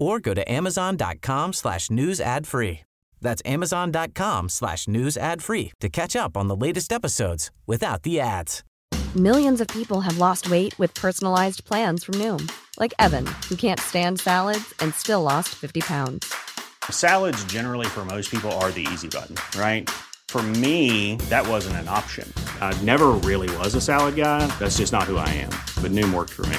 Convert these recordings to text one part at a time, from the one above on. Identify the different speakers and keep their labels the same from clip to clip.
Speaker 1: or go to amazon.com slash news ad free. That's amazon.com slash news ad free to catch up on the latest episodes without the ads.
Speaker 2: Millions of people have lost weight with personalized plans from Noom, like Evan, who can't stand salads and still lost 50 pounds.
Speaker 3: Salads, generally, for most people, are the easy button, right? For me, that wasn't an option. I never really was a salad guy. That's just not who I am. But Noom worked for me.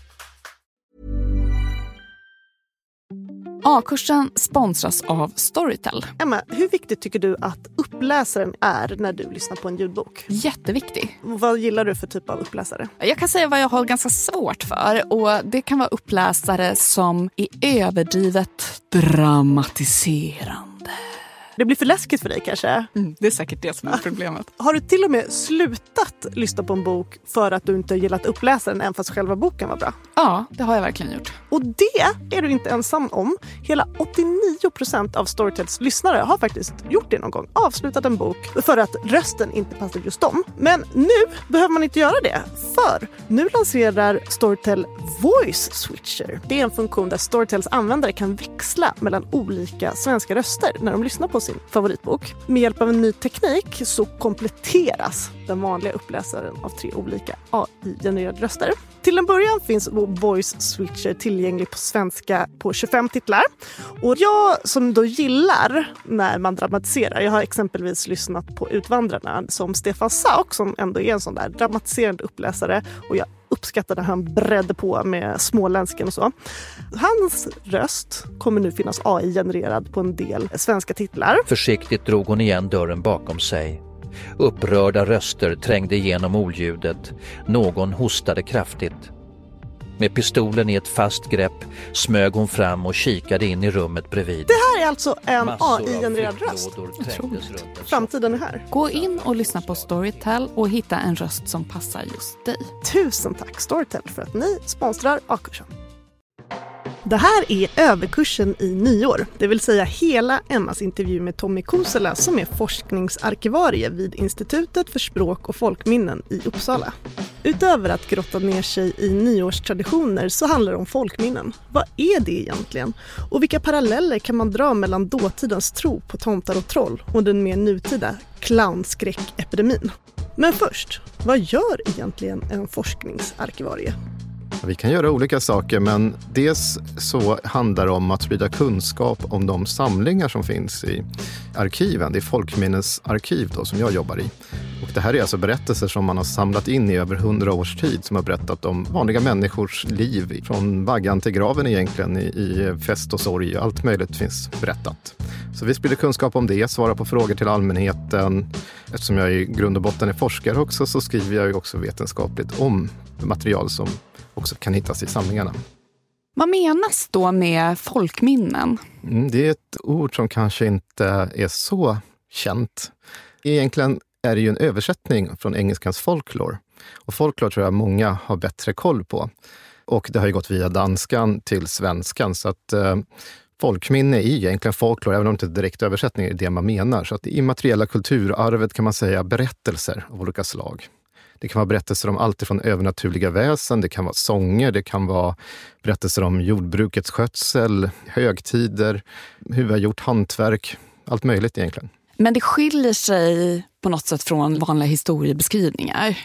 Speaker 4: A-kursen sponsras av Storytel.
Speaker 5: Emma, hur viktigt tycker du att uppläsaren är när du lyssnar på en ljudbok?
Speaker 4: Jätteviktig.
Speaker 5: Vad gillar du för typ av uppläsare?
Speaker 4: Jag kan säga vad jag har ganska svårt för. Och Det kan vara uppläsare som är överdrivet dramatiserande.
Speaker 5: Det blir för läskigt för dig kanske?
Speaker 4: Mm, det är säkert det som är problemet.
Speaker 5: Har du till och med slutat lyssna på en bok för att du inte gillat uppläsaren även fast själva boken var bra?
Speaker 4: Ja, det har jag verkligen gjort.
Speaker 5: Och det är du inte ensam om. Hela 89 procent av Storytels lyssnare har faktiskt gjort det någon gång. Avslutat en bok för att rösten inte passar just dem. Men nu behöver man inte göra det. För nu lanserar Storytel Voice Switcher. Det är en funktion där Storytels användare kan växla mellan olika svenska röster när de lyssnar på sin favoritbok. Med hjälp av en ny teknik så kompletteras den vanliga uppläsaren av tre olika AI-genererade röster. Till en början finns Voice Switcher tillgänglig på svenska på 25 titlar. Och jag som då gillar när man dramatiserar, jag har exempelvis lyssnat på Utvandrarna som Stefan Sauk som ändå är en sån där dramatiserande uppläsare och jag uppskattade han bredde på med småländsken och så. Hans röst kommer nu finnas AI-genererad på en del svenska titlar.
Speaker 6: Försiktigt drog hon igen dörren bakom sig. Upprörda röster trängde igenom oljudet. Någon hostade kraftigt. Med pistolen i ett fast grepp smög hon fram och kikade in i rummet bredvid.
Speaker 5: Det här är alltså en AI-genererad röst.
Speaker 6: en
Speaker 5: Framtiden är här.
Speaker 4: Gå in och lyssna på Storytel och hitta en röst som passar just dig.
Speaker 5: Tusen tack Storytel för att ni sponsrar A-kursen. Det här är överkursen i nyår, det vill säga hela Emmas intervju med Tommy Kosela som är forskningsarkivarie vid Institutet för språk och folkminnen i Uppsala. Utöver att grotta ner sig i nyårstraditioner så handlar det om folkminnen. Vad är det egentligen? Och vilka paralleller kan man dra mellan dåtidens tro på tomtar och troll och den mer nutida clownskräckepidemin? Men först, vad gör egentligen en forskningsarkivarie?
Speaker 7: Vi kan göra olika saker, men dels så handlar det om att sprida kunskap om de samlingar som finns i arkiven. Det är folkminnesarkiv då, som jag jobbar i. Och det här är alltså berättelser som man har samlat in i över hundra års tid som har berättat om vanliga människors liv från vaggan till graven egentligen i, i fest och sorg. Allt möjligt finns berättat. Så vi sprider kunskap om det, svarar på frågor till allmänheten. Eftersom jag i grund och botten är forskare också så skriver jag ju också vetenskapligt om material som också kan hittas i samlingarna.
Speaker 4: Vad menas då med folkminnen?
Speaker 7: Mm, det är ett ord som kanske inte är så känt. Egentligen är det ju en översättning från engelskans folklore. Och folklore tror jag många har bättre koll på. Och det har ju gått via danskan till svenskan. Så att eh, folkminne är egentligen folklore, även om det inte är direkt översättning är det man menar. Så att det immateriella kulturarvet kan man säga berättelser av olika slag. Det kan vara berättelser om allt från övernaturliga väsen, det kan vara sånger, det kan vara berättelser om jordbrukets skötsel, högtider, hur vi har gjort hantverk, allt möjligt egentligen.
Speaker 4: Men det skiljer sig på något sätt från vanliga historiebeskrivningar.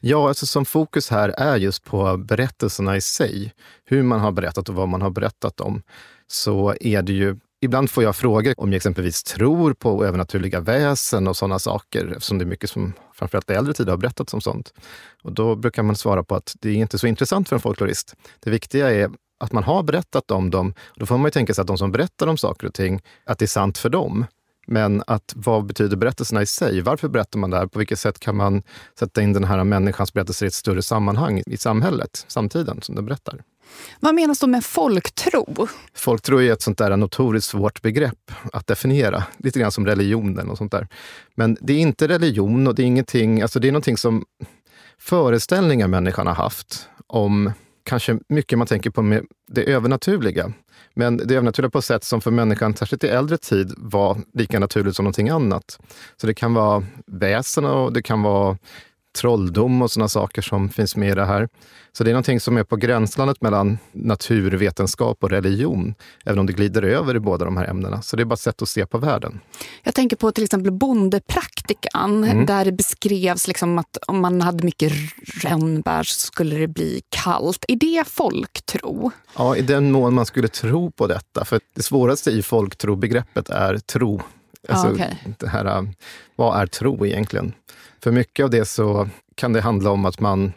Speaker 7: Ja, alltså som fokus här är just på berättelserna i sig. Hur man har berättat och vad man har berättat om. Så är det ju Ibland får jag frågor om jag exempelvis tror på övernaturliga väsen och sådana saker, eftersom det är mycket som framförallt i äldre tider har berättats om sånt. Och då brukar man svara på att det är inte så intressant för en folklorist. Det viktiga är att man har berättat om dem. Då får man ju tänka sig att de som berättar om saker och ting, att det är sant för dem. Men att vad betyder berättelserna i sig? Varför berättar man det här? På vilket sätt kan man sätta in den här människans berättelser i ett större sammanhang i samhället, samtiden, som den berättar?
Speaker 4: Vad menas då med folktro?
Speaker 7: Folktro är ett sånt där notoriskt svårt begrepp att definiera. Lite grann som religionen och sånt där. Men det är inte religion och det är ingenting, alltså det är någonting som föreställningar människan har haft om kanske mycket man tänker på med det övernaturliga. Men det övernaturliga på ett sätt som för människan, särskilt i äldre tid, var lika naturligt som någonting annat. Så det kan vara väsen och det kan vara trolldom och sådana saker som finns med i det här. Så det är någonting som är på gränslandet mellan naturvetenskap och religion, även om det glider över i båda de här ämnena. Så det är bara ett sätt att se på världen.
Speaker 4: Jag tänker på till exempel bondepraktikan, mm. där det beskrevs liksom att om man hade mycket rönnbär så skulle det bli kallt. Är det folktro?
Speaker 7: Ja, i den mån man skulle tro på detta. För det svåraste i folktrobegreppet är tro. Alltså, ah, okay. det här, vad är tro egentligen? För mycket av det så kan det handla om att man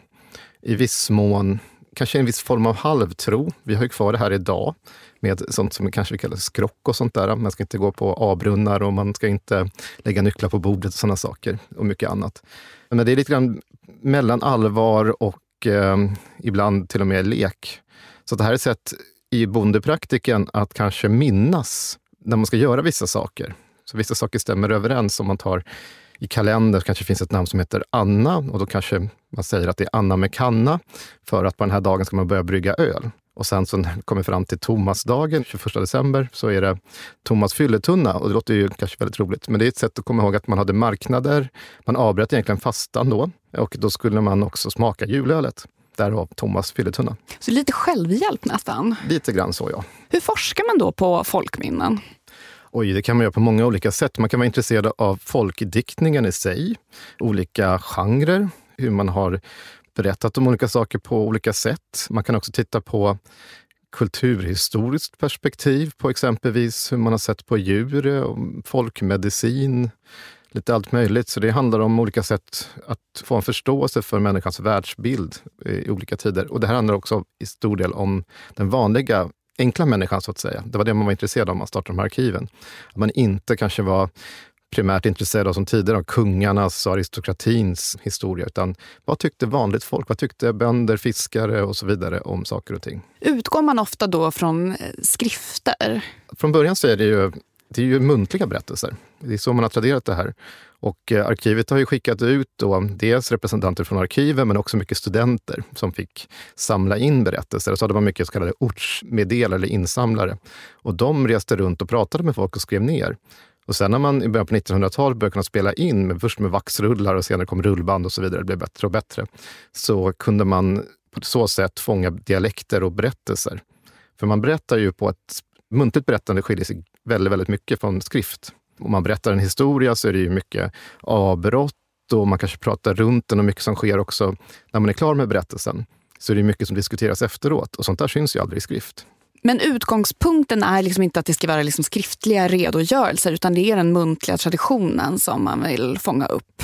Speaker 7: i viss mån, kanske en viss form av halvtro. Vi har ju kvar det här idag med sånt som kanske vi kallar skrock och sånt där. Man ska inte gå på A-brunnar och man ska inte lägga nycklar på bordet och sådana saker och mycket annat. Men det är lite grann mellan allvar och eh, ibland till och med lek. Så det här är ett sätt i bondepraktiken att kanske minnas när man ska göra vissa saker. Så vissa saker stämmer överens om man tar i kalendern kanske finns ett namn som heter Anna och då kanske man säger att det är Anna med kanna för att på den här dagen ska man börja brygga öl. Och sen så kommer fram till Tomasdagen, 21 december, så är det Thomas fylletunna. Och det låter ju kanske väldigt roligt, men det är ett sätt att komma ihåg att man hade marknader. Man avbröt egentligen fastan då och då skulle man också smaka julölet. Därav Thomas fylletunna.
Speaker 4: Så lite självhjälp nästan?
Speaker 7: Lite grann så, ja.
Speaker 4: Hur forskar man då på folkminnen?
Speaker 7: Oj, det kan man göra på många olika sätt. Man kan vara intresserad av folkdiktningen i sig, olika genrer, hur man har berättat om olika saker på olika sätt. Man kan också titta på kulturhistoriskt perspektiv på exempelvis hur man har sett på djur, folkmedicin, lite allt möjligt. Så det handlar om olika sätt att få en förståelse för människans världsbild i olika tider. Och det här handlar också i stor del om den vanliga enkla människan, så att säga. Det var det man var intresserad av när man startade de här arkiven. Att man inte kanske var primärt intresserad av, som tidigare, av kungarnas och aristokratins historia, utan vad tyckte vanligt folk? Vad tyckte bönder, fiskare och så vidare om saker och ting?
Speaker 4: Utgår man ofta då från eh, skrifter?
Speaker 7: Från början så är det ju, det är ju muntliga berättelser. Det är så man har traderat det här. Och eh, arkivet har ju skickat ut då dels representanter från arkiven men också mycket studenter som fick samla in berättelser. Och så hade man mycket så kallade ortsmeddelare eller insamlare. Och de reste runt och pratade med folk och skrev ner. Och sen när man i början på 1900-talet började kunna spela in, med, först med vaxrullar och senare kom rullband och så vidare, det blev bättre och bättre, så kunde man på så sätt fånga dialekter och berättelser. För man berättar ju på ett muntligt berättande skiljer sig väldigt, väldigt mycket från skrift om man berättar en historia så är det ju mycket avbrott och man kanske pratar runt den och mycket som sker också när man är klar med berättelsen. Så är det mycket som diskuteras efteråt och sånt där syns ju aldrig i skrift.
Speaker 4: Men utgångspunkten är liksom inte att det ska vara liksom skriftliga redogörelser utan det är den muntliga traditionen som man vill fånga upp.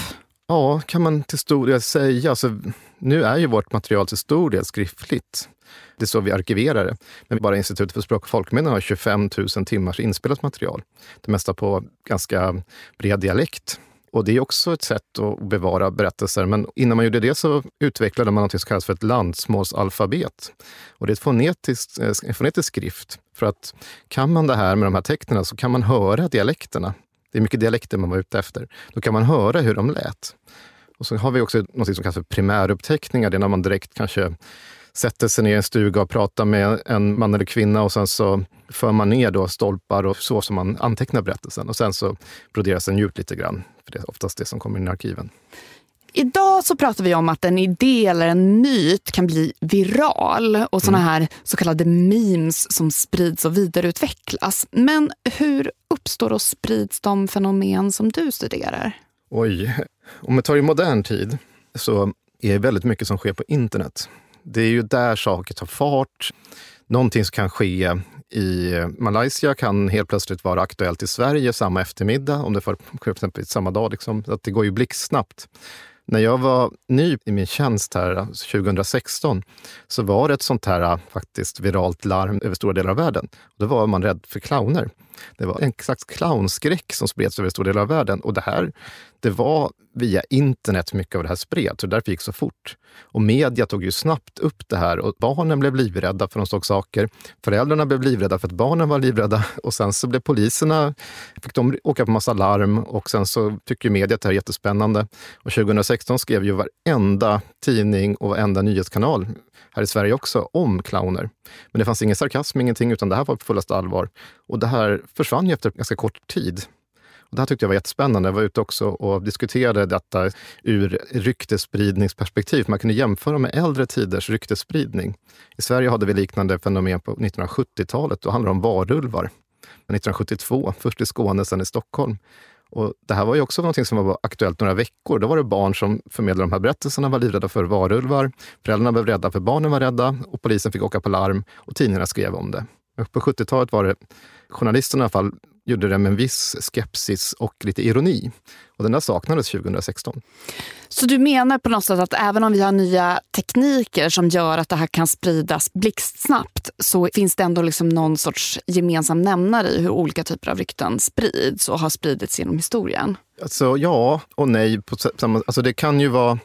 Speaker 7: Ja, kan man till stor del säga. Alltså, nu är ju vårt material till stor del skriftligt. Det är så vi arkiverar det. Men bara Institutet för språk och folkminnen har 25 000 timmars inspelat material. Det mesta på ganska bred dialekt. Och det är också ett sätt att bevara berättelser. Men innan man gjorde det så utvecklade man något som kallas för ett landsmålsalfabet. Och det är ett fonetiskt, en fonetisk skrift. För att kan man det här med de här tecknen så kan man höra dialekterna. Det är mycket dialekter man var ute efter. Då kan man höra hur de lät. Och så har vi också något som kallas för primäruppteckningar. Det är när man direkt kanske sätter sig ner i en stuga och pratar med en man eller kvinna och sen så för man ner då stolpar och så som man antecknar berättelsen. Och sen så broderas den ut lite grann, för det är oftast det som kommer in i arkiven.
Speaker 4: Idag så pratar vi om att en idé eller en myt kan bli viral och såna mm. här så kallade memes som sprids och vidareutvecklas. Men hur uppstår och sprids de fenomen som du studerar?
Speaker 7: Oj, om vi tar i modern tid så är det väldigt mycket som sker på internet. Det är ju där saker tar fart. någonting som kan ske i Malaysia kan helt plötsligt vara aktuellt i Sverige samma eftermiddag, om det får exempel samma dag. Liksom. Att det går ju blixtsnabbt. När jag var ny i min tjänst här alltså 2016 så var det ett sånt här äh, faktiskt viralt larm över stora delar av världen. Då var man rädd för clowner. Det var en slags clownskräck som spreds över en stor del av världen. Och det här, det var via internet mycket av det här spreds, så därför gick det så fort. Och media tog ju snabbt upp det här och barnen blev livrädda för de såg saker. Föräldrarna blev livrädda för att barnen var livrädda och sen så blev poliserna, fick de åka på massa larm och sen så tycker media att det här är jättespännande. Och 2016 skrev ju varenda tidning och varenda nyhetskanal här i Sverige också om clowner. Men det fanns ingen sarkasm, ingenting, utan det här var på fullaste allvar. Och det här försvann ju efter ganska kort tid. Och det här tyckte jag var jättespännande. Jag var ute också och diskuterade detta ur ryktesspridningsperspektiv. Man kunde jämföra med äldre tiders ryktesspridning. I Sverige hade vi liknande fenomen på 1970-talet. Då handlade det om varulvar. 1972, först i Skåne, sen i Stockholm. Och det här var ju också något som var aktuellt några veckor. Då var det barn som förmedlade de här berättelserna, var livrädda för varulvar. Föräldrarna blev rädda för barnen var rädda och polisen fick åka på larm och tidningarna skrev om det. På 70-talet var det journalisterna i alla fall gjorde det med en viss skepsis och lite ironi. Och den där saknades 2016.
Speaker 4: Så du menar på något sätt att även om vi har nya tekniker som gör att det här kan spridas blixtsnabbt så finns det ändå liksom någon sorts gemensam nämnare i hur olika typer av rykten sprids och har spridits genom historien?
Speaker 7: Alltså ja och nej. På samma, alltså det kan ju vara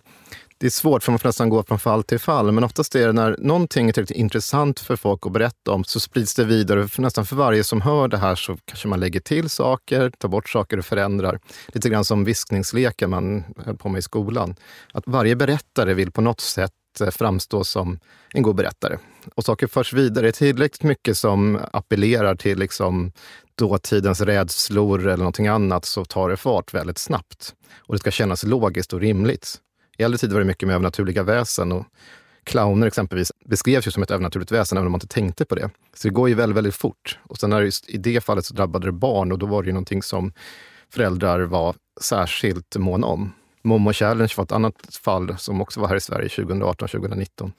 Speaker 7: det är svårt för man får nästan gå från fall till fall. Men oftast är det när någonting är tillräckligt intressant för folk att berätta om så sprids det vidare. För nästan för varje som hör det här så kanske man lägger till saker, tar bort saker och förändrar. Lite grann som viskningsleken man höll på med i skolan. Att varje berättare vill på något sätt eh, framstå som en god berättare. Och saker förs vidare. tillräckligt mycket som appellerar till liksom dåtidens rädslor eller någonting annat så tar det fart väldigt snabbt. Och det ska kännas logiskt och rimligt. I äldre tider var det mycket med övernaturliga väsen. Och clowner exempelvis beskrevs ju som ett övernaturligt väsen även om man inte tänkte på det. Så det går ju väldigt, väldigt fort. Och sen är just, i det fallet så drabbade det barn och då var det ju någonting som föräldrar var särskilt måna om. Momo Challenge var ett annat fall som också var här i Sverige 2018-2019.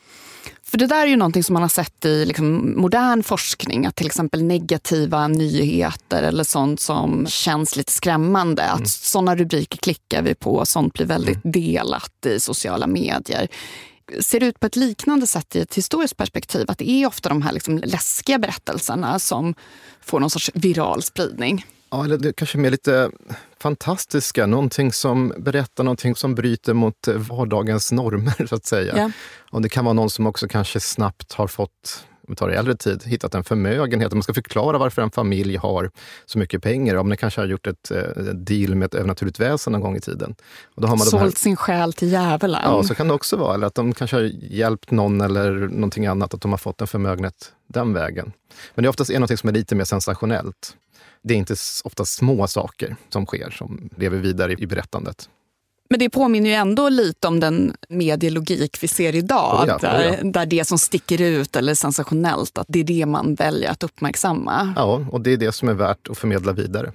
Speaker 4: För det där är ju någonting som man har sett i liksom modern forskning, att till exempel negativa nyheter eller sånt som känns lite skrämmande, mm. att sådana rubriker klickar vi på, sånt blir väldigt mm. delat i sociala medier ser det ut på ett liknande sätt i ett historiskt perspektiv? Att det är ofta de här liksom läskiga berättelserna som får någon sorts viral spridning?
Speaker 7: Ja, eller det kanske mer lite fantastiska, någonting som berättar någonting som bryter mot vardagens normer, så att säga. Ja. Och det kan vara någon som också kanske snabbt har fått om tar det äldre tid, hittat en förmögenhet. Man ska förklara varför en familj har så mycket pengar. Om man kanske har gjort ett eh, deal med ett övernaturligt väsen någon gång i tiden. Och då har man
Speaker 4: Sålt
Speaker 7: här...
Speaker 4: sin själ till djävulen.
Speaker 7: Ja, så kan det också vara. Eller att de kanske har hjälpt någon eller någonting annat, att de har fått en förmögenhet den vägen. Men det är oftast är något som är lite mer sensationellt det är inte ofta små saker som sker som lever vidare i berättandet.
Speaker 4: Men det påminner ju ändå lite om den medielogik vi ser idag. Oh ja, där, oh ja. där det som sticker ut eller sensationellt, att det är det man väljer att uppmärksamma.
Speaker 7: Ja, och det är det som är värt att förmedla vidare.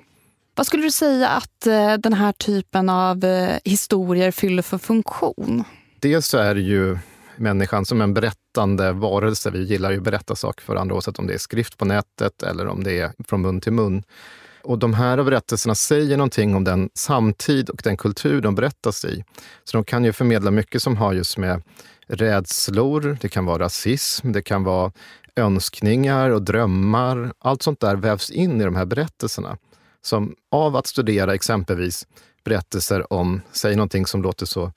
Speaker 4: Vad skulle du säga att eh, den här typen av eh, historier fyller för funktion?
Speaker 7: Dels så är det ju människan som en berättande varelse. Vi gillar ju att berätta saker för andra oavsett om det är skrift på nätet eller om det är från mun till mun. Och de här berättelserna säger någonting om den samtid och den kultur de berättas i. Så de kan ju förmedla mycket som har just med rädslor, det kan vara rasism, det kan vara önskningar och drömmar. Allt sånt där vävs in i de här berättelserna. Som av att studera exempelvis berättelser om, säg någonting som låter så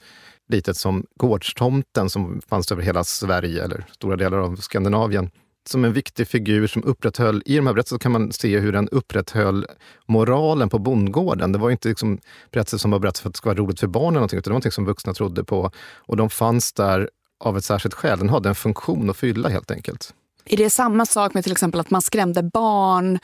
Speaker 7: litet som Gårdstomten som fanns över hela Sverige eller stora delar av Skandinavien. Som en viktig figur som upprätthöll, i de här berättelserna kan man se hur den upprätthöll moralen på bondgården. Det var inte liksom berättelser som var berättelser för att det skulle vara roligt för barnen, utan det var någonting som vuxna trodde på. Och de fanns där av ett särskilt skäl. Den hade en funktion att fylla helt enkelt.
Speaker 4: Är det samma sak med till exempel att man skrämde barn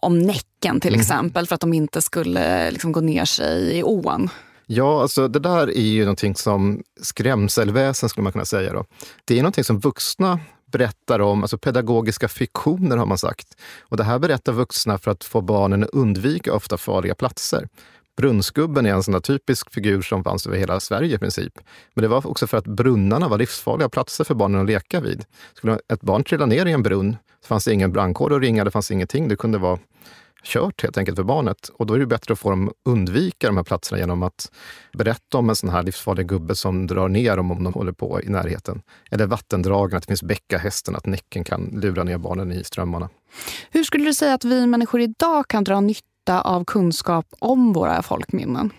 Speaker 4: om Näcken till mm. exempel för att de inte skulle liksom gå ner sig i ån?
Speaker 7: Ja, alltså det där är ju någonting som skrämselväsen skulle man kunna säga. Då. Det är någonting som vuxna berättar om, alltså pedagogiska fiktioner har man sagt. Och det här berättar vuxna för att få barnen att undvika ofta farliga platser. Brunnsgubben är en sån typisk figur som fanns över hela Sverige i princip. Men det var också för att brunnarna var livsfarliga platser för barnen att leka vid. Skulle ett barn trilla ner i en brunn Det fanns ingen brandkår att ringa, det fanns ingenting. Det kunde vara kört helt enkelt för barnet. Och då är det bättre att få dem undvika de här platserna genom att berätta om en sån här livsfarlig gubbe som drar ner dem om de håller på i närheten. Eller vattendragen, att det finns bäckahästen, att Näcken kan lura ner barnen i strömmarna.
Speaker 4: Hur skulle du säga att vi människor idag kan dra nytta av kunskap om våra folkminnen?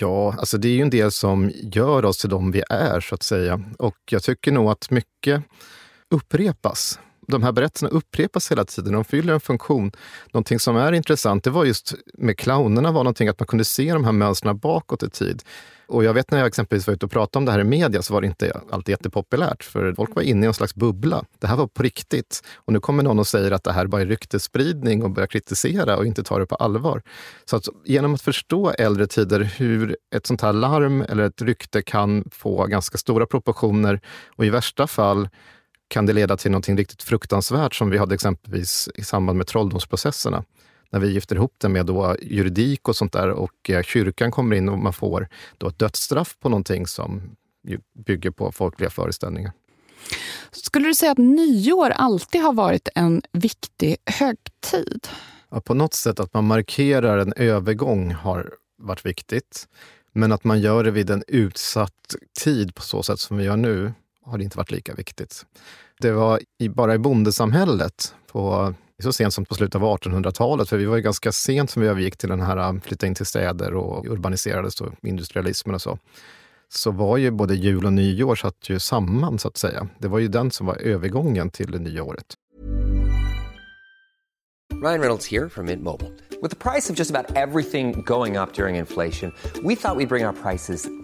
Speaker 7: Ja, alltså det är ju en del som gör oss till de vi är, så att säga. Och jag tycker nog att mycket upprepas de här berättelserna upprepas hela tiden. De fyller en funktion. Någonting som är intressant det var just med clownerna var någonting att man kunde se de här mönstren bakåt i tid. Och jag vet när jag exempelvis var ute och pratade om det här i media så var det inte alltid jättepopulärt. För folk var inne i en slags bubbla. Det här var på riktigt. Och nu kommer någon och säger att det här bara är ryktesspridning och börjar kritisera och inte tar det på allvar. Så att genom att förstå äldre tider hur ett sånt här larm eller ett rykte kan få ganska stora proportioner och i värsta fall kan det leda till något riktigt fruktansvärt som vi hade exempelvis i samband med trolldomsprocesserna. När vi gifter ihop det med då juridik och sånt där och eh, kyrkan kommer in och man får då ett dödsstraff på någonting som bygger på folkliga föreställningar.
Speaker 4: Skulle du säga att nyår alltid har varit en viktig högtid?
Speaker 7: Ja, på något sätt att man markerar en övergång har varit viktigt. Men att man gör det vid en utsatt tid på så sätt som vi gör nu har det inte varit lika viktigt. Det var i, bara i bondesamhället på, så sent som på slutet av 1800-talet, för vi var ju ganska sent som vi övergick till den här äh, flytta in till städer och urbaniserades och industrialismen och så så var ju både jul och nyår satt ju samman så att säga. Det var ju den som var övergången till det nya året.
Speaker 8: Ryan Reynolds här från Mint Mobile. Med priset på nästan allt som går upp under inflationen, trodde vi att vi skulle bring våra priser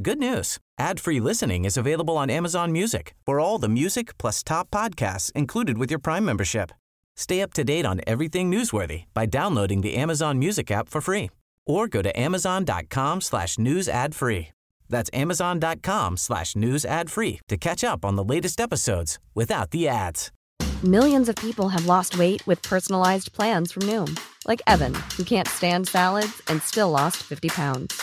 Speaker 1: Good news. Ad-free listening is available on Amazon Music for all the music plus top podcasts included with your Prime membership. Stay up to date on everything newsworthy by downloading the Amazon Music app for free or go to amazon.com slash news ad free. That's amazon.com slash news ad free to catch up on the latest episodes without the ads.
Speaker 2: Millions of people have lost weight with personalized plans from Noom. Like Evan, who can't stand salads and still lost 50 pounds.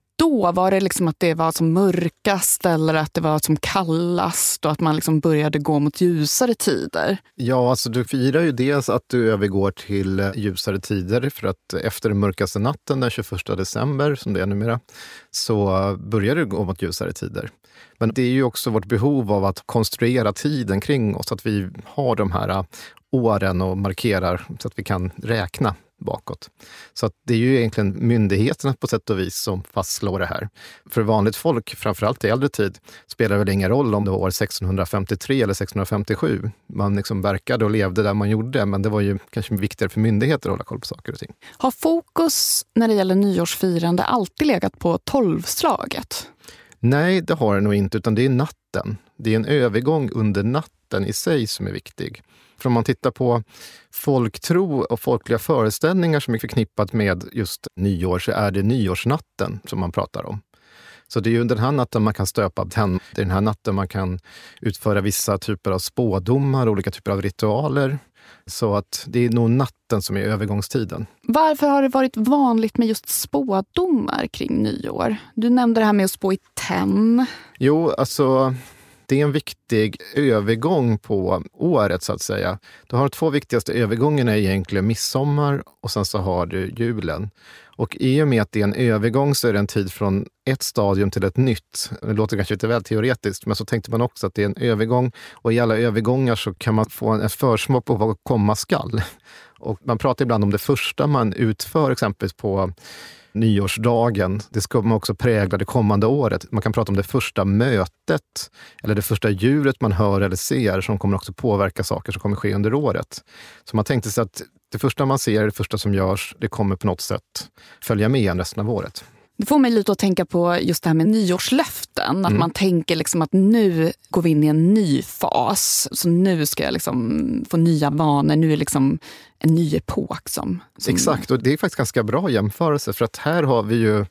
Speaker 4: då? Var det liksom att det var som mörkast eller att det var som kallast och att man liksom började gå mot ljusare tider?
Speaker 7: Ja, alltså du firar ju dels att du övergår till ljusare tider för att efter den mörkaste natten den 21 december, som det är numera, så börjar du gå mot ljusare tider. Men det är ju också vårt behov av att konstruera tiden kring oss, att vi har de här åren och markerar så att vi kan räkna bakåt. Så det är ju egentligen myndigheterna på sätt och vis som fastslår det här. För vanligt folk, framförallt i äldre tid, spelar väl ingen roll om det var år 1653 eller 1657. Man liksom verkade och levde där man gjorde, men det var ju kanske viktigare för myndigheter att hålla koll på saker och ting.
Speaker 4: Har fokus när det gäller nyårsfirande alltid legat på tolvslaget?
Speaker 7: Nej, det har det nog inte, utan det är natten. Det är en övergång under natten i sig som är viktig. För om man tittar på folktro och folkliga föreställningar som är förknippat med just nyår så är det nyårsnatten som man pratar om. Så det är ju den här natten man kan stöpa tenn. Det är den här natten man kan utföra vissa typer av spådomar, olika typer av ritualer. Så att det är nog natten som är övergångstiden.
Speaker 4: Varför har det varit vanligt med just spådomar kring nyår? Du nämnde det här med att spå i tenn.
Speaker 7: Jo, alltså det är en viktig övergång på året så att säga. Du har de två viktigaste övergångarna egentligen midsommar och sen så har du julen. Och i och med att det är en övergång så är det en tid från ett stadium till ett nytt. Det låter kanske lite väl teoretiskt, men så tänkte man också att det är en övergång. Och i alla övergångar så kan man få en försmak på vad komma skall. Och man pratar ibland om det första man utför exempelvis på nyårsdagen. Det ska man också prägla det kommande året. Man kan prata om det första mötet eller det första djuret man hör eller ser som kommer också påverka saker som kommer ske under året. Så man tänkte sig att det första man ser, det första som görs, det kommer på något sätt följa med resten av året.
Speaker 4: Det får mig lite att tänka på just det här med nyårslöften. Att
Speaker 7: Mm.
Speaker 4: man tänker liksom att nu går vi in i en ny fas. Så nu ska jag liksom få nya vanor. Nu är liksom en ny epok som... som
Speaker 7: Exakt, och det är faktiskt ganska bra jämförelse för att här har vi ju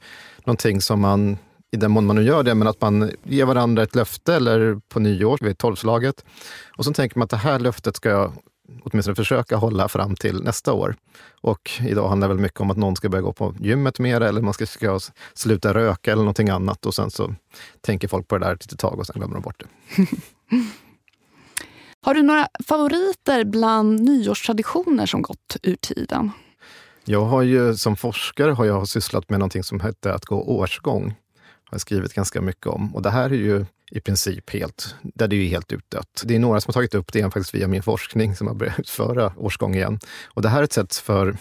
Speaker 7: någonting som man, i den mån man nu gör det, men att man ger varandra ett löfte eller på nyår vid tolvslaget. Och så tänker man att det här löftet ska jag åtminstone försöka hålla fram till nästa år. Och idag handlar det väl mycket om att någon ska börja gå på gymmet mer eller man ska, ska sluta röka eller någonting annat. Och sen så tänker folk på det där ett litet tag och sen glömmer de bort det.
Speaker 4: Har du några favoriter bland nyårstraditioner som gått ur tiden?
Speaker 7: Jag har ju som forskare har jag sysslat med någonting som hette att gå årsgång. Har jag skrivit ganska mycket om. Och det här är ju i princip helt, där det är helt utdött. Det är några som har tagit upp det igen, faktiskt via min forskning som har börjat utföra årsgång igen. Och det här är ett sätt för,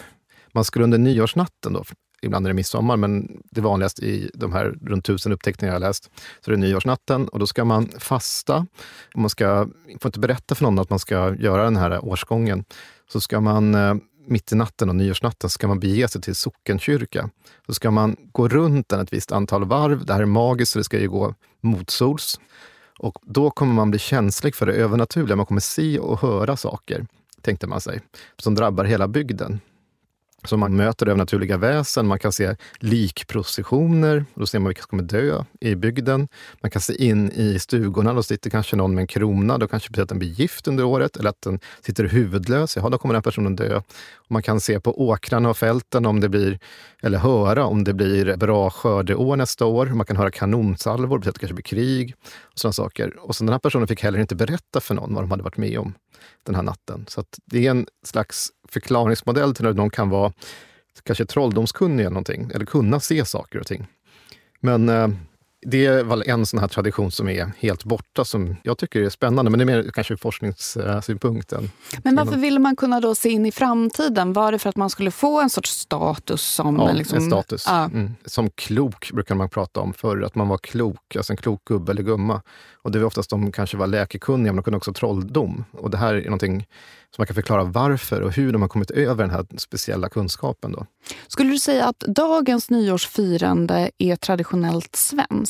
Speaker 7: man skulle under nyårsnatten då, ibland är det midsommar, men det vanligaste i de här runt tusen uppteckningar jag har läst, så det är nyårsnatten och då ska man fasta. Och man ska, får inte berätta för någon att man ska göra den här årsgången. Så ska man eh, mitt i natten och nyårsnatten ska man bege sig till sockenkyrka. Då ska man gå runt den ett visst antal varv. Det här är magiskt, så det ska ju gå motsols. Och då kommer man bli känslig för det övernaturliga. Man kommer se och höra saker, tänkte man sig, som drabbar hela bygden. Så man möter övernaturliga väsen, man kan se likprocessioner, då ser man vilka som kommer dö i bygden. Man kan se in i stugorna, då sitter kanske någon med en krona, då kanske betyder att den blir gift under året, eller att den sitter huvudlös, ja då kommer den personen dö. Och man kan se på åkrarna och fälten om det blir, eller höra om det blir bra skördeår nästa år. Man kan höra kanonsalvor, det betyder att det kanske blir krig. Och sådana saker. Och så den här personen fick heller inte berätta för någon vad de hade varit med om den här natten. Så att det är en slags förklaringsmodell till när någon kan vara kanske trolldomskunnig eller någonting, eller kunna se saker och ting. Men eh, det är väl en sån här tradition som är helt borta, som jag tycker är spännande, men det är mer kanske forskningssynpunkten.
Speaker 4: Men varför ville man kunna då se in i framtiden? Var det för att man skulle få en sorts status som...
Speaker 7: Ja,
Speaker 4: liksom,
Speaker 7: en status.
Speaker 4: Ja.
Speaker 7: Mm. Som klok brukar man prata om förr, att man var klok, alltså en klok gubbe eller gumma. Och det var oftast de kanske var läkekunniga, men de kunde också trolldom. Och det här är någonting som man kan förklara varför och hur de har kommit över den här speciella kunskapen. Då.
Speaker 4: Skulle du säga att dagens nyårsfirande är traditionellt svenskt?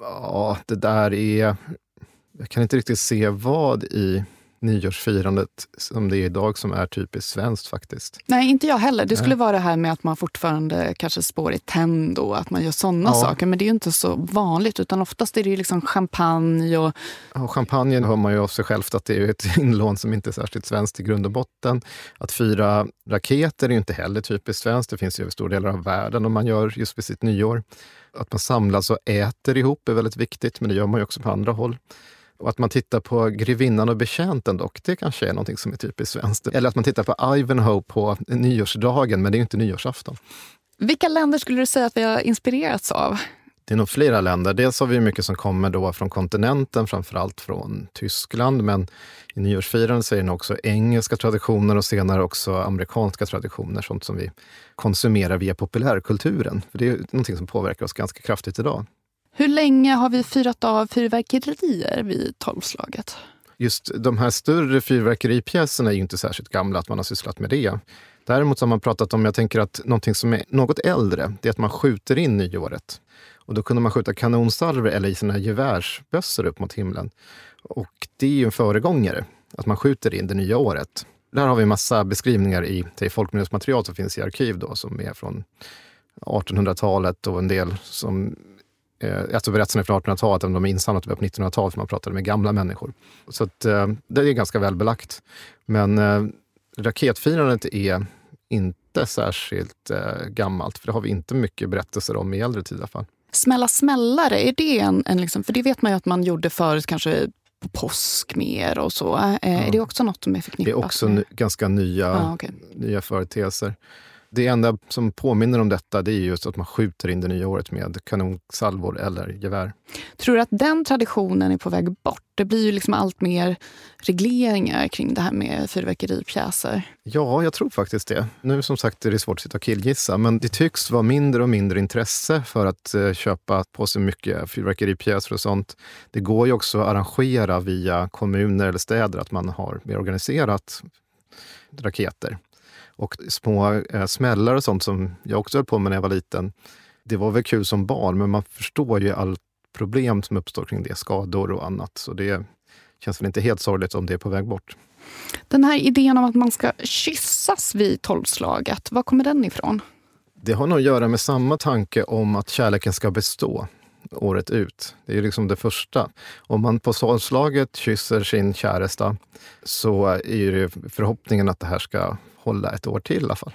Speaker 7: Ja, det där är... Jag kan inte riktigt se vad i nyårsfirandet som det är idag som är typiskt svenskt faktiskt.
Speaker 4: Nej, inte jag heller. Det skulle
Speaker 7: Nej.
Speaker 4: vara det här med att man fortfarande kanske spår i tänd och att man gör såna
Speaker 7: Ja.
Speaker 4: saker. Men det är ju inte så vanligt, utan oftast är det ju liksom champagne och...
Speaker 7: Ja, champagnen hör man ju av sig självt att det är ett inlån som inte är särskilt svenskt i grund och botten. Att fira raketer är ju inte heller typiskt svenskt. Det finns ju över stora delar av världen om man gör just vid sitt nyår. Att man samlas och äter ihop är väldigt viktigt, men det gör man ju också på andra håll. Och att man tittar på Grevinnan och betjänten dock, det kanske är någonting som är typiskt svenskt. Eller att man tittar på Ivanhoe på nyårsdagen, men det är ju inte nyårsafton.
Speaker 4: Vilka länder skulle du säga att vi har inspirerats av?
Speaker 7: Det är nog flera länder. Dels har vi mycket som kommer då från kontinenten, framförallt från Tyskland. Men i nyårsfirandet så är det också engelska traditioner och senare också amerikanska traditioner. Sånt som vi konsumerar via populärkulturen. För det är någonting som påverkar oss ganska kraftigt idag.
Speaker 4: Hur länge har vi firat av fyrverkerier vid tolvslaget?
Speaker 7: Just de här större fyrverkeripjäserna är ju inte särskilt gamla, att man har sysslat med det. Däremot så har man pratat om, jag tänker att någonting som är något äldre, det är att man skjuter in nyåret. Och då kunde man skjuta kanonsalvor eller i sina gevärsbössor upp mot himlen. Och det är ju en föregångare, att man skjuter in det nya året. Där har vi massa beskrivningar i till folkminnesmaterial som finns i arkiv då, som är från 1800-talet och en del som eh, alltså berättelserna från 1800-talet, även de är insamlade på 1900-talet, för man pratade med gamla människor. Så att, eh, det är ganska välbelagt. Men eh, raketfirandet är inte särskilt eh, gammalt, för det har vi inte mycket berättelser om i äldre tid i alla fall.
Speaker 4: Smälla smällare, är det en, en liksom, för det vet man ju att man gjorde förut kanske på påsk mer och så. Eh, Är det också något som är
Speaker 7: Det
Speaker 4: förknippat?
Speaker 7: är också ganska nya,
Speaker 4: Ja, okej.
Speaker 7: nya företeelser. Det enda som påminner om detta det är just att man skjuter in det nya året med kanonsalvor eller gevär.
Speaker 4: Tror du att den traditionen är på väg bort? Det blir ju liksom allt mer regleringar kring det här med fyrverkeripjäser.
Speaker 7: Ja, jag tror faktiskt det. Nu som sagt är det svårt att sitta och killgissa, men det tycks vara mindre och mindre intresse för att eh, köpa på sig mycket fyrverkeripjäser och sånt. Det går ju också att arrangera via kommuner eller städer att man har mer organiserat raketer. Och små eh, smällar och sånt som jag också höll på med när jag var liten. Det var väl kul som barn, men man förstår ju allt problem som uppstår kring det, skador och annat. Så det känns väl inte helt sorgligt om det är på väg bort.
Speaker 4: Den här idén om att man ska kyssas vid tolvslaget, var kommer den ifrån?
Speaker 7: Det har nog att göra med samma tanke om att kärleken ska bestå året ut. Det är liksom det första. Om man på solslaget kysser sin käresta så är det förhoppningen att det här ska hålla ett år till i alla fall.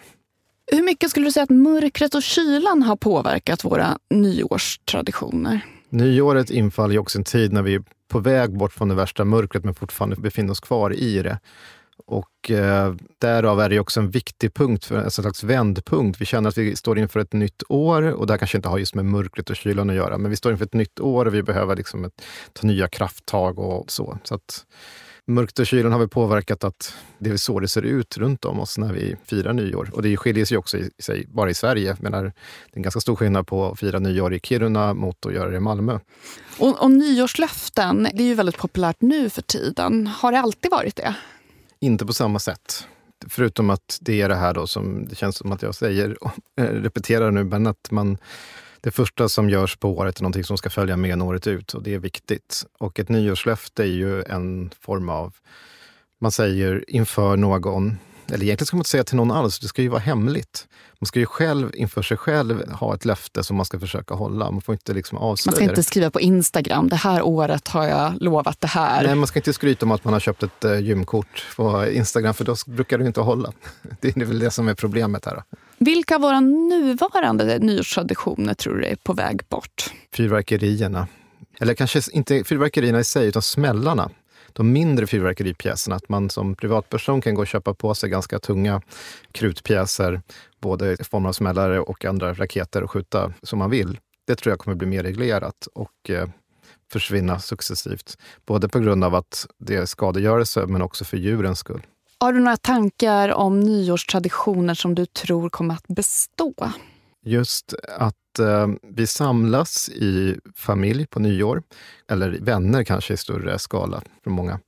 Speaker 4: Hur mycket skulle du säga att mörkret och kylan har påverkat våra nyårstraditioner?
Speaker 7: Nyåret infaller ju också en tid när vi är på väg bort från det värsta mörkret men fortfarande befinner oss kvar i det. Och eh, därav är det också en viktig punkt, för en slags vändpunkt. Vi känner att vi står inför ett nytt år och det här kanske inte har just med mörkret och kylan att göra, men vi står inför ett nytt år och vi behöver liksom ett, ta nya krafttag och så. så att, Mörkret och kylan har väl påverkat att det är så det ser ut runt om oss när vi firar nyår. Och det skiljer sig också i sig, bara i Sverige. Menar, det är en ganska stor skillnad på att fira nyår i Kiruna mot att göra det i Malmö.
Speaker 4: Och, och nyårslöften, det är ju väldigt populärt nu för tiden. Har det alltid varit det?
Speaker 7: Inte på samma sätt. Förutom att det är det här då som det känns som att jag säger, eh, repeterar nu, men att man det första som görs på året är någonting som ska följa med året ut och det är viktigt. Och ett nyårslöfte är ju en form av, man säger inför någon, eller egentligen ska man inte säga till någon alls, det ska ju vara hemligt. Man ska ju själv inför sig själv ha ett löfte som man ska försöka hålla. Man får inte liksom avslöja
Speaker 4: Man ska inte skriva på Instagram, det här året har jag lovat det här.
Speaker 7: Nej, man ska inte skryta om att man har köpt ett uh, gymkort på Instagram, för då brukar det inte hålla. Det är väl det som är problemet här. Då.
Speaker 4: Vilka av våra nuvarande nyårstraditioner tror du är på väg bort?
Speaker 7: Fyrverkerierna. Eller kanske inte fyrverkerierna i sig, utan smällarna. De mindre fyrverkeripjäserna. Att man som privatperson kan gå och köpa på sig ganska tunga krutpjäser, både i form av smällare och andra raketer och skjuta som man vill. Det tror jag kommer bli mer reglerat och eh, försvinna successivt. Både på grund av att det är skadegörelse, men också för djurens skull.
Speaker 4: Har du några tankar om nyårstraditioner som du tror kommer att bestå?
Speaker 7: Just att eh, vi samlas i familj på nyår, eller vänner kanske i större skala för många,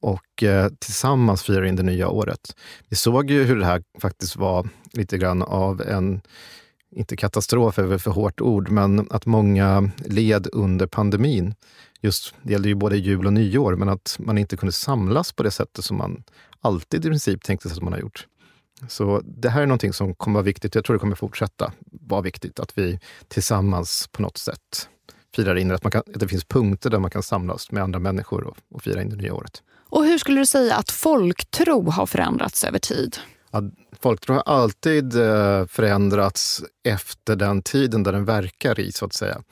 Speaker 7: och eh, tillsammans firar in det nya året. Vi såg ju hur det här faktiskt var lite grann av en inte katastrof är väl för hårt ord, men att många led under pandemin. Just, det gällde ju både jul och nyår, men att man inte kunde samlas på det sättet som man alltid i princip tänkte sig att man har gjort. Så det här är någonting som kommer vara viktigt. Jag tror det kommer fortsätta vara viktigt att vi tillsammans på något sätt firar in att, man kan, att det finns punkter där man kan samlas med andra människor och, och fira in det nya året.
Speaker 4: Och hur skulle du säga att folktro har förändrats över tid?
Speaker 7: Ja, folktro har alltid eh, förändrats efter den tiden där den verkar i, så att säga.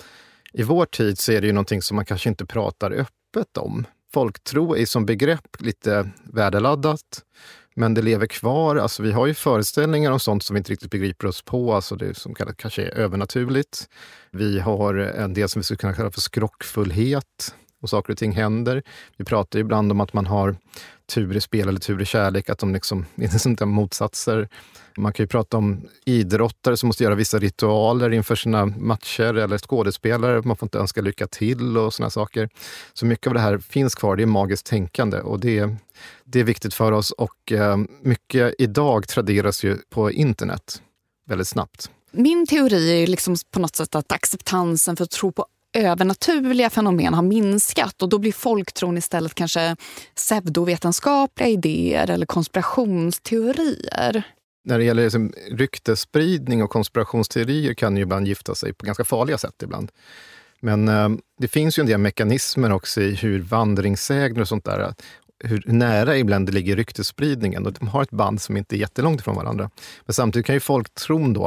Speaker 7: I vår tid så är det ju någonting som man kanske inte pratar öppet om. Folktro är som begrepp lite värdeladdat, men det lever kvar. Alltså, vi har ju föreställningar om sånt som vi inte riktigt begriper oss på, alltså det som kanske är övernaturligt. Vi har en del som vi skulle kunna kalla för skrockfullhet och saker och ting händer. Vi pratar ibland om att man har tur i spel eller tur i kärlek, att de liksom, inte är motsatser. Man kan ju prata om idrottare som måste göra vissa ritualer inför sina matcher eller skådespelare. Man får inte önska lycka till och såna saker. Så mycket av det här finns kvar. Det är magiskt tänkande och det, det är viktigt för oss. Och eh, mycket idag traderas ju på internet väldigt snabbt.
Speaker 4: Min teori är liksom på något sätt att acceptansen för att tro på övernaturliga fenomen har minskat och då blir folktron istället kanske pseudovetenskapliga idéer eller konspirationsteorier.
Speaker 7: När det gäller liksom ryktesspridning och konspirationsteorier kan ju ibland gifta sig på ganska farliga sätt ibland. Men eh, det finns ju en del mekanismer också i hur vandringssägner och sånt där, hur nära ibland det ligger ryktesspridningen. Och de har ett band som inte är jättelångt ifrån varandra. Men samtidigt kan ju folktron då,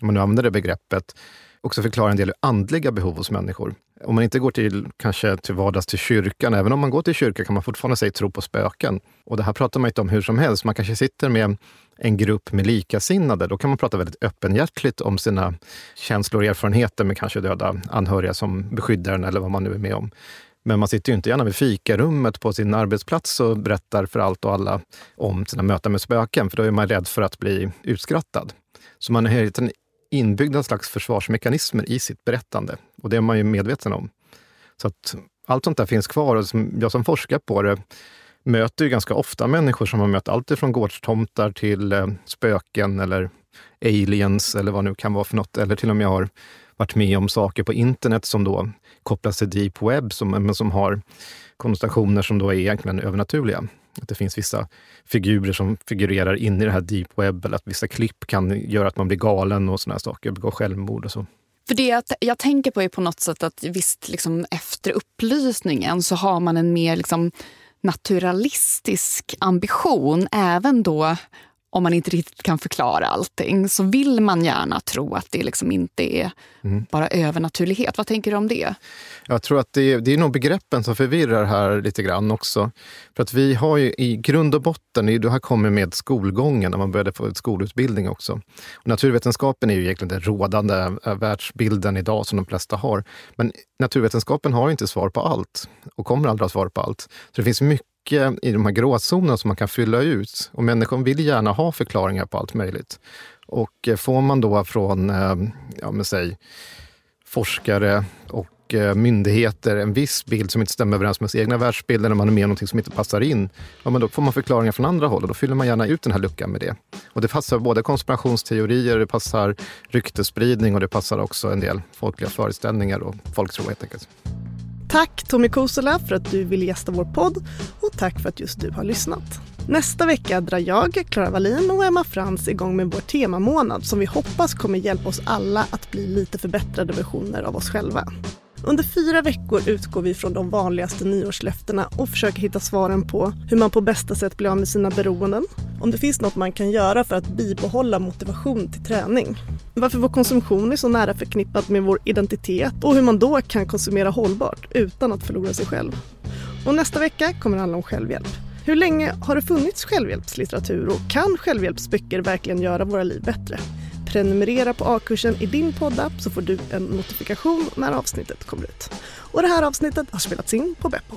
Speaker 7: om man nu använder det begreppet, också förklarar en del andliga behov hos människor. Om man inte går till, kanske till vardags till kyrkan, även om man går till kyrkan kan man fortfarande säga tro på spöken. Och det här pratar man inte om hur som helst. Man kanske sitter med en grupp med likasinnade. Då kan man prata väldigt öppenhjärtligt om sina känslor och erfarenheter med kanske döda anhöriga som beskyddar en eller vad man nu är med om. Men man sitter ju inte gärna vid fikarummet på sin arbetsplats och berättar för allt och alla om sina möten med spöken, för då är man rädd för att bli utskrattad. Så man har en inbyggda slags försvarsmekanismer i sitt berättande och det är man ju medveten om. Så att allt sånt där finns kvar och som, jag som forskar på det möter ju ganska ofta människor som har mött allt ifrån gårdstomtar till eh, spöken eller aliens eller vad det nu kan vara för något. Eller till och med har varit med om saker på internet som då kopplas till deep web, som, men som har konnotationer som då är egentligen övernaturliga. Att det finns vissa figurer som figurerar inne i det här deep web, eller att vissa klipp kan göra att man blir galen och sådana saker, begår självmord och så.
Speaker 4: För det jag, jag tänker på är på något sätt att visst, liksom, efter upplysningen så har man en mer liksom, naturalistisk ambition även då om man inte riktigt kan förklara allting så vill man gärna tro att det liksom inte är mm. bara övernaturlighet. Vad tänker du om det?
Speaker 7: Jag tror att det är, det är nog begreppen som förvirrar här lite grann också. För att vi har ju i grund och botten, det här kommer med skolgången, när man började få skolutbildning också. Och naturvetenskapen är ju egentligen den rådande äh, världsbilden idag som de flesta har. Men naturvetenskapen har inte svar på allt och kommer aldrig ha svar på allt. Så det finns mycket mycket i de här gråzonerna som man kan fylla ut. Och människor vill gärna ha förklaringar på allt möjligt. Och eh, får man då från, eh, ja men säg, forskare och eh, myndigheter en viss bild som inte stämmer överens med ens egna världsbild eller man är med om någonting som inte passar in, ja, men då får man förklaringar från andra håll och då fyller man gärna ut den här luckan med det. Och det passar både konspirationsteorier, det passar ryktesspridning och det passar också en del folkliga föreställningar och folktro helt enkelt.
Speaker 5: Tack Tommy Kosola, för att du vill gästa vår podd och tack för att just du har lyssnat. Nästa vecka drar jag, Klara Wallin och Emma Frans igång med vår temamånad som vi hoppas kommer hjälpa oss alla att bli lite förbättrade versioner av oss själva. Under fyra veckor utgår vi från de vanligaste nyårslöftena och försöker hitta svaren på hur man på bästa sätt blir av med sina beroenden, om det finns något man kan göra för att bibehålla motivation till träning, varför vår konsumtion är så nära förknippad med vår identitet och hur man då kan konsumera hållbart utan att förlora sig själv. Och nästa vecka kommer det handla om självhjälp. Hur länge har det funnits självhjälpslitteratur och kan självhjälpsböcker verkligen göra våra liv bättre? Prenumerera på A-kursen i din poddapp så får du en notifikation när avsnittet kommer ut. Och det här avsnittet har spelats in på Beppo.